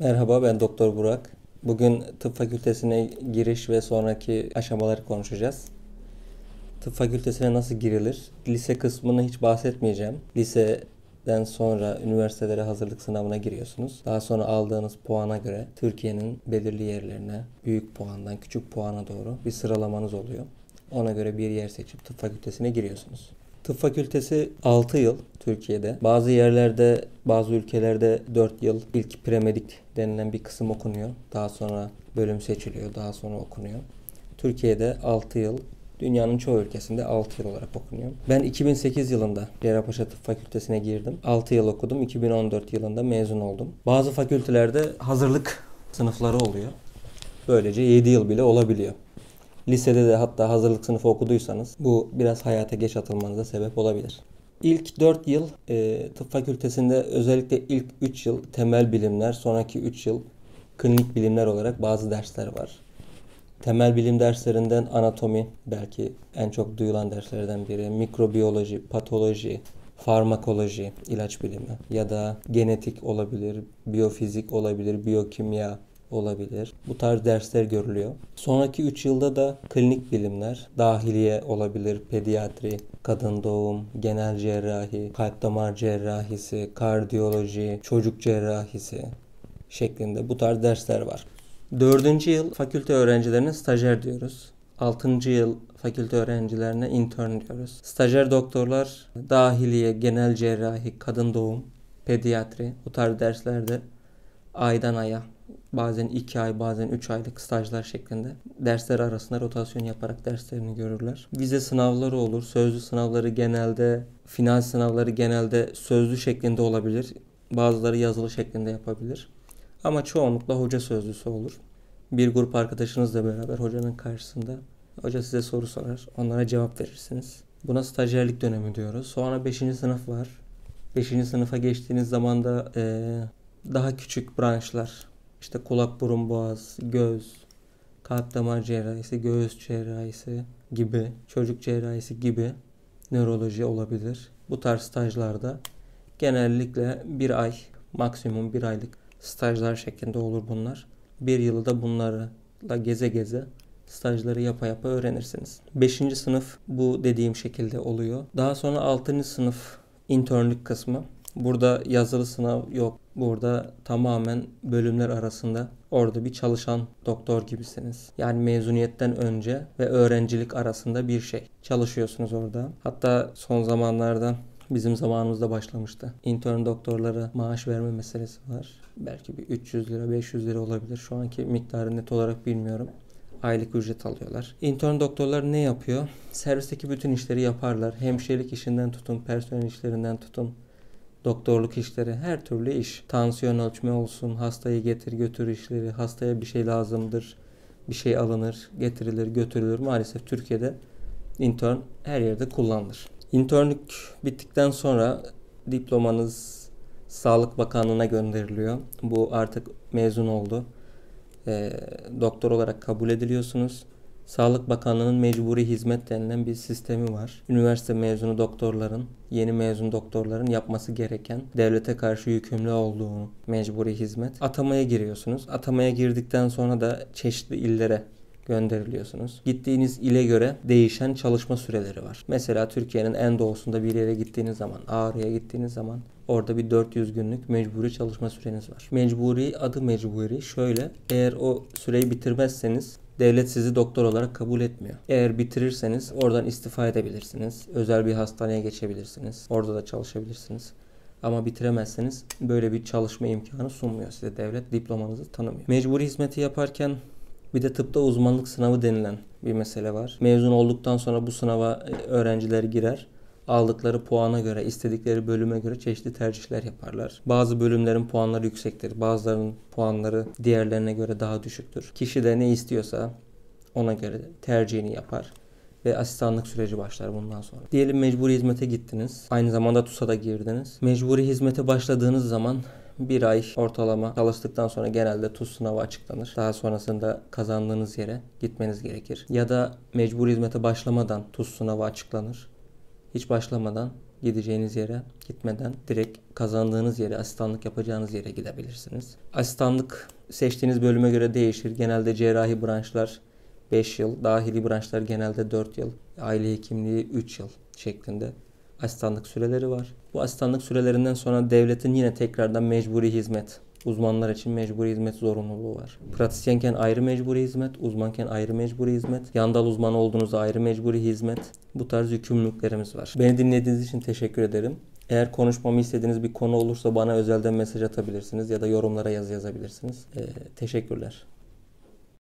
Merhaba ben Doktor Burak. Bugün tıp fakültesine giriş ve sonraki aşamaları konuşacağız. Tıp fakültesine nasıl girilir? Lise kısmını hiç bahsetmeyeceğim. Liseden sonra üniversitelere hazırlık sınavına giriyorsunuz. Daha sonra aldığınız puana göre Türkiye'nin belirli yerlerine büyük puandan küçük puana doğru bir sıralamanız oluyor. Ona göre bir yer seçip tıp fakültesine giriyorsunuz. Tıp fakültesi 6 yıl Türkiye'de. Bazı yerlerde, bazı ülkelerde 4 yıl ilk premedik denilen bir kısım okunuyor. Daha sonra bölüm seçiliyor, daha sonra okunuyor. Türkiye'de 6 yıl, dünyanın çoğu ülkesinde 6 yıl olarak okunuyor. Ben 2008 yılında Cerrahpaşa Tıp Fakültesine girdim. 6 yıl okudum. 2014 yılında mezun oldum. Bazı fakültelerde hazırlık sınıfları oluyor. Böylece 7 yıl bile olabiliyor. Lisede de hatta hazırlık sınıfı okuduysanız bu biraz hayata geç atılmanıza sebep olabilir. İlk 4 yıl e, tıp fakültesinde özellikle ilk 3 yıl temel bilimler, sonraki 3 yıl klinik bilimler olarak bazı dersler var. Temel bilim derslerinden anatomi belki en çok duyulan derslerden biri, mikrobiyoloji, patoloji, farmakoloji, ilaç bilimi ya da genetik olabilir, biyofizik olabilir, biyokimya, olabilir. Bu tarz dersler görülüyor. Sonraki 3 yılda da klinik bilimler, dahiliye olabilir, pediatri, kadın doğum, genel cerrahi, kalp damar cerrahisi, kardiyoloji, çocuk cerrahisi şeklinde bu tarz dersler var. Dördüncü yıl fakülte öğrencilerine stajyer diyoruz. Altıncı yıl fakülte öğrencilerine intern diyoruz. Stajyer doktorlar dahiliye, genel cerrahi, kadın doğum, pediatri bu tarz derslerde aydan aya bazen 2 ay bazen 3 aylık stajlar şeklinde dersler arasında rotasyon yaparak derslerini görürler. Vize sınavları olur. Sözlü sınavları genelde, final sınavları genelde sözlü şeklinde olabilir. Bazıları yazılı şeklinde yapabilir. Ama çoğunlukla hoca sözlüsü olur. Bir grup arkadaşınızla beraber hocanın karşısında hoca size soru sorar. Onlara cevap verirsiniz. Buna stajyerlik dönemi diyoruz. Sonra 5. sınıf var. 5. sınıfa geçtiğiniz zaman da ee, daha küçük branşlar işte kulak, burun, boğaz, göz, kalp damar cerrahisi, göğüs cerrahisi gibi, çocuk cerrahisi gibi nöroloji olabilir. Bu tarz stajlarda genellikle bir ay, maksimum bir aylık stajlar şeklinde olur bunlar. Bir yılı da bunlarla geze geze stajları yapa yapa öğrenirsiniz. Beşinci sınıf bu dediğim şekilde oluyor. Daha sonra altıncı sınıf internlük kısmı. Burada yazılı sınav yok. Burada tamamen bölümler arasında orada bir çalışan doktor gibisiniz. Yani mezuniyetten önce ve öğrencilik arasında bir şey. Çalışıyorsunuz orada. Hatta son zamanlarda bizim zamanımızda başlamıştı. İntern doktorlara maaş verme meselesi var. Belki bir 300 lira 500 lira olabilir. Şu anki miktarı net olarak bilmiyorum aylık ücret alıyorlar. İntern doktorlar ne yapıyor? Servisteki bütün işleri yaparlar. Hemşirelik işinden tutun, personel işlerinden tutun, doktorluk işleri, her türlü iş. Tansiyon ölçme olsun, hastayı getir götür işleri, hastaya bir şey lazımdır, bir şey alınır, getirilir, götürülür. Maalesef Türkiye'de intern her yerde kullanılır. İnternlük bittikten sonra diplomanız Sağlık Bakanlığı'na gönderiliyor. Bu artık mezun oldu. E, doktor olarak kabul ediliyorsunuz. Sağlık Bakanlığı'nın mecburi hizmet denilen bir sistemi var. Üniversite mezunu doktorların, yeni mezun doktorların yapması gereken devlete karşı yükümlü olduğu mecburi hizmet. Atamaya giriyorsunuz. Atamaya girdikten sonra da çeşitli illere gönderiliyorsunuz. Gittiğiniz ile göre değişen çalışma süreleri var. Mesela Türkiye'nin en doğusunda bir yere gittiğiniz zaman, Ağrı'ya gittiğiniz zaman orada bir 400 günlük mecburi çalışma süreniz var. Mecburi adı mecburi şöyle eğer o süreyi bitirmezseniz devlet sizi doktor olarak kabul etmiyor. Eğer bitirirseniz oradan istifa edebilirsiniz. Özel bir hastaneye geçebilirsiniz. Orada da çalışabilirsiniz. Ama bitiremezseniz böyle bir çalışma imkanı sunmuyor size devlet. Diplomanızı tanımıyor. Mecburi hizmeti yaparken bir de tıpta uzmanlık sınavı denilen bir mesele var. Mezun olduktan sonra bu sınava e, öğrenciler girer. Aldıkları puana göre, istedikleri bölüme göre çeşitli tercihler yaparlar. Bazı bölümlerin puanları yüksektir. Bazılarının puanları diğerlerine göre daha düşüktür. Kişi de ne istiyorsa ona göre tercihini yapar ve asistanlık süreci başlar bundan sonra. Diyelim mecburi hizmete gittiniz. Aynı zamanda TUS'a da girdiniz. Mecburi hizmete başladığınız zaman bir ay ortalama çalıştıktan sonra genelde TUS sınavı açıklanır. Daha sonrasında kazandığınız yere gitmeniz gerekir. Ya da mecbur hizmete başlamadan TUS sınavı açıklanır. Hiç başlamadan gideceğiniz yere gitmeden direkt kazandığınız yere, asistanlık yapacağınız yere gidebilirsiniz. Asistanlık seçtiğiniz bölüme göre değişir. Genelde cerrahi branşlar 5 yıl, dahili branşlar genelde 4 yıl, aile hekimliği 3 yıl şeklinde asistanlık süreleri var. Bu asistanlık sürelerinden sonra devletin yine tekrardan mecburi hizmet Uzmanlar için mecburi hizmet zorunluluğu var. Pratisyenken ayrı mecburi hizmet, uzmanken ayrı mecburi hizmet, yandal uzmanı olduğunuzda ayrı mecburi hizmet. Bu tarz yükümlülüklerimiz var. Beni dinlediğiniz için teşekkür ederim. Eğer konuşmamı istediğiniz bir konu olursa bana özelden mesaj atabilirsiniz ya da yorumlara yazı yazabilirsiniz. Ee, teşekkürler.